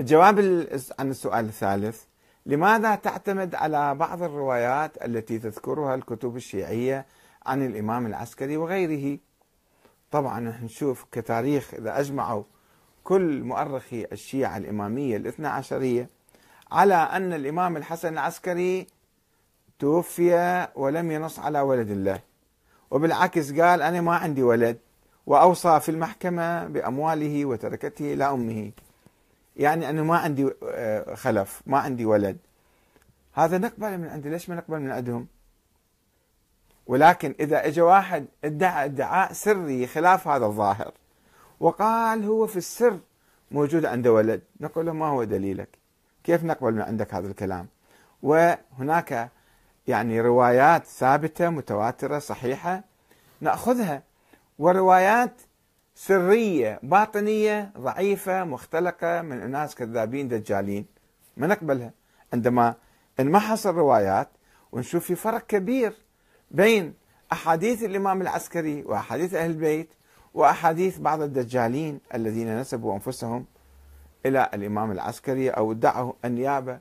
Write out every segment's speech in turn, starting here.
الجواب عن السؤال الثالث لماذا تعتمد على بعض الروايات التي تذكرها الكتب الشيعية عن الإمام العسكري وغيره؟ طبعا نشوف كتاريخ إذا أجمعوا كل مؤرخي الشيعة الإمامية الاثنى عشرية على أن الإمام الحسن العسكري توفي ولم ينص على ولد الله. وبالعكس قال أنا ما عندي ولد. وأوصى في المحكمة بأمواله وتركته إلى أمه. يعني أنه ما عندي آه، خلف ما عندي ولد. هذا نقبل من عندي. ليش ما نقبل من عندهم؟ ولكن إذا اجى واحد ادعى ادعاء سري خلاف هذا الظاهر. وقال هو في السر موجود عنده ولد. نقول له ما هو دليلك؟ كيف نقبل من عندك هذا الكلام؟ وهناك يعني روايات ثابتة متواترة صحيحة نأخذها. وروايات سرية باطنية ضعيفة مختلقة من أناس كذابين دجالين. ما نقبلها. عندما نمحص الروايات ونشوف في فرق كبير بين أحاديث الإمام العسكري وأحاديث أهل البيت وأحاديث بعض الدجالين الذين نسبوا أنفسهم إلى الإمام العسكري أو ادعوا النيابة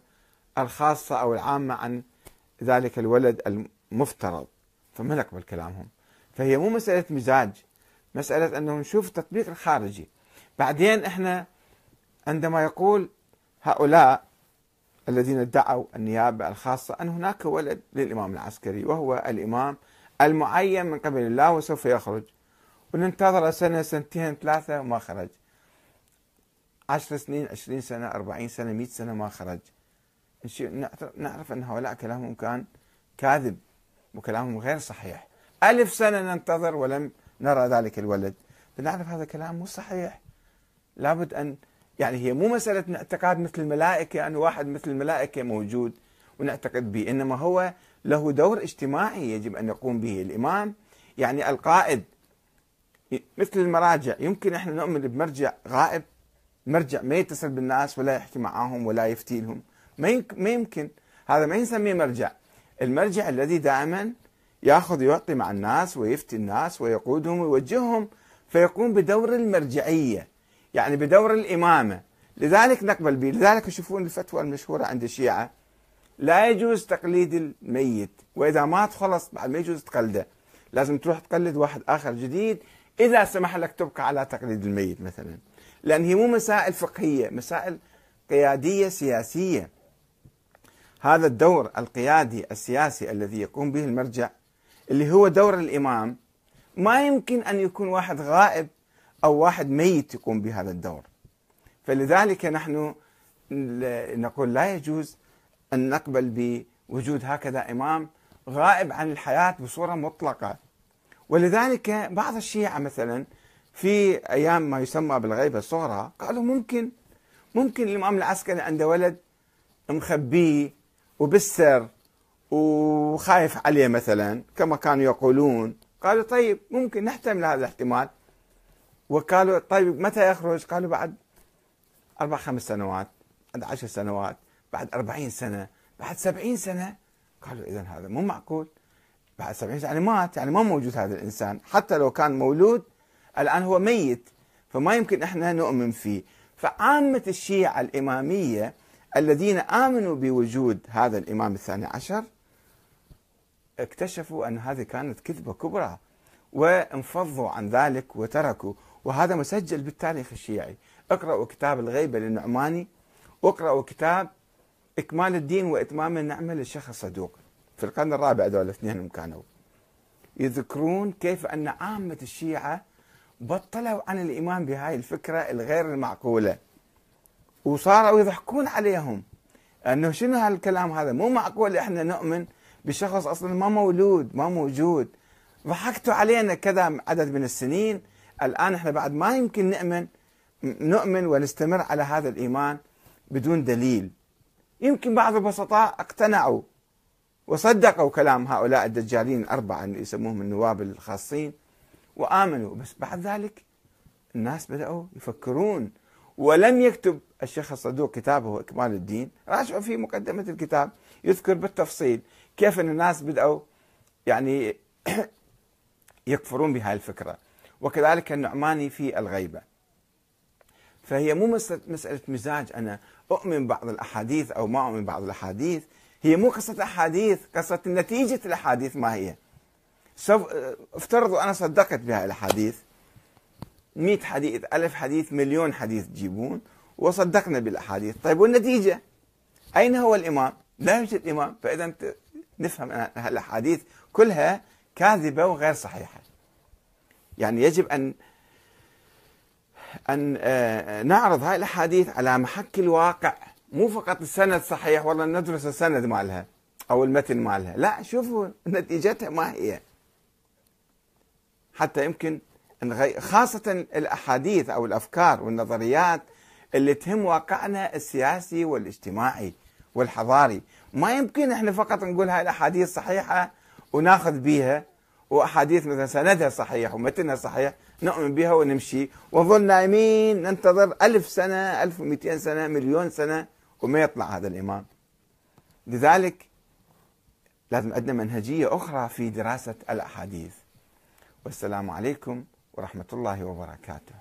الخاصة أو العامة عن ذلك الولد المفترض. فما نقبل كلامهم. فهي مو مسألة مزاج. مسألة أنه نشوف التطبيق الخارجي. بعدين إحنا عندما يقول هؤلاء الذين ادعوا النيابة الخاصة أن هناك ولد للإمام العسكري وهو الإمام المعين من قبل الله وسوف يخرج. وننتظر سنة سنتين ثلاثة وما خرج. عشر سنين عشرين سنة أربعين سنة مئة سنة ما خرج. نعرف أن هؤلاء كلامهم كان كاذب وكلامهم غير صحيح. ألف سنة ننتظر ولم نرى ذلك الولد. فنعرف هذا كلام مو صحيح. لابد أن يعني هي مو مسألة اعتقاد مثل الملائكة أن واحد مثل الملائكة موجود ونعتقد به إنما هو له دور اجتماعي يجب أن يقوم به الإمام. يعني القائد مثل المراجع يمكن إحنا نؤمن بمرجع غائب. مرجع ما يتصل بالناس ولا يحكي معاهم ولا يفتي لهم. ما يمكن. هذا ما نسميه مرجع. المرجع الذي دائما ياخذ يعطي مع الناس ويفتي الناس ويقودهم ويوجههم فيقوم بدور المرجعية يعني بدور الإمامة. لذلك نقبل به. لذلك يشوفون الفتوى المشهورة عند الشيعة. لا يجوز تقليد الميت وإذا مات خلص بعد ما يجوز تقلده. لازم تروح تقلد واحد آخر جديد إذا سمح لك تبقى على تقليد الميت مثلا. لأن هي مو مسائل فقهية مسائل قيادية سياسية. هذا الدور القيادي السياسي الذي يقوم به المرجع اللي هو دور الإمام ما يمكن أن يكون واحد غائب أو واحد ميت يقوم بهذا الدور. فلذلك نحن نقول لا يجوز أن نقبل بوجود هكذا إمام غائب عن الحياة بصورة مطلقة. ولذلك بعض الشيعة مثلا في أيام ما يسمى بالغيبة الصغرى قالوا ممكن ممكن الإمام العسكري عنده ولد مخبيه وبالسر وخايف عليه مثلا كما كانوا يقولون. قالوا طيب ممكن نحتمل هذا الاحتمال. وقالوا طيب متى يخرج؟ قالوا بعد أربع خمس سنوات بعد عشر سنوات بعد أربعين سنة بعد سبعين سنة. قالوا إذا هذا مو معقول. بعد سبعين سنة يعني مات يعني ما موجود هذا الإنسان. حتى لو كان مولود الآن هو ميت فما يمكن إحنا نؤمن فيه. فعامة الشيعة الإمامية الذين آمنوا بوجود هذا الإمام الثاني عشر اكتشفوا أن هذه كانت كذبة كبرى وانفضوا عن ذلك وتركوا وهذا مسجل بالتاريخ الشيعي. اقرأوا كتاب الغيبة للنعماني واقرأوا كتاب إكمال الدين وإتمام النعمة للشيخ الصدوق. في القرن الرابع دول الاثنين كانوا. يذكرون كيف أن عامة الشيعة بطلوا عن الإيمان بهاي الفكرة الغير المعقولة. وصاروا يضحكون عليهم. أنه شنو هالكلام هذا؟ مو معقول إحنا نؤمن بشخص أصلا ما مولود ما موجود. ضحكتوا علينا كذا عدد من السنين. الآن إحنا بعد ما يمكن نؤمن نؤمن ونستمر على هذا الإيمان بدون دليل. يمكن بعض البسطاء اقتنعوا وصدقوا كلام هؤلاء الدجالين الأربعة اللي يسموهم النواب الخاصين وآمنوا. بس بعد ذلك الناس بدأوا يفكرون. ولم يكتب الشيخ الصدوق كتابه إكمال الدين راجعوا في مقدمة الكتاب يذكر بالتفصيل. كيف أن الناس بدأوا يعني يكفرون بهذه الفكرة. وكذلك النعماني في الغيبة. فهي مو مسألة مزاج. أنا أؤمن بعض الأحاديث أو ما أؤمن بعض الأحاديث. هي مو قصة أحاديث قصة نتيجة الأحاديث ما هي. سوف افترضوا أنا صدقت بها الأحاديث. مئة حديث ألف حديث مليون حديث تجيبون وصدقنا بالأحاديث. طيب والنتيجة؟ أين هو الإمام؟ لا يوجد إمام. فإذا نفهم الأحاديث كلها كاذبة وغير صحيحة. يعني يجب أن أن آه، نعرض هاي الأحاديث على محك الواقع. مو فقط السند صحيح والله ندرس السند مالها أو المتن مالها. لا شوفوا نتيجتها ما هي. حتى يمكن خاصة الأحاديث أو الأفكار والنظريات اللي تهم واقعنا السياسي والاجتماعي. والحضاري. ما يمكن إحنا فقط نقول هاي الأحاديث صحيحة وناخذ بيها وأحاديث مثلا سندها صحيح ومتنها صحيح نؤمن بها ونمشي. ونظل نايمين ننتظر ألف سنة ألف ومئتين سنة مليون سنة وما يطلع هذا الإمام. لذلك لازم عندنا منهجية أخرى في دراسة الأحاديث. والسلام عليكم ورحمة الله وبركاته.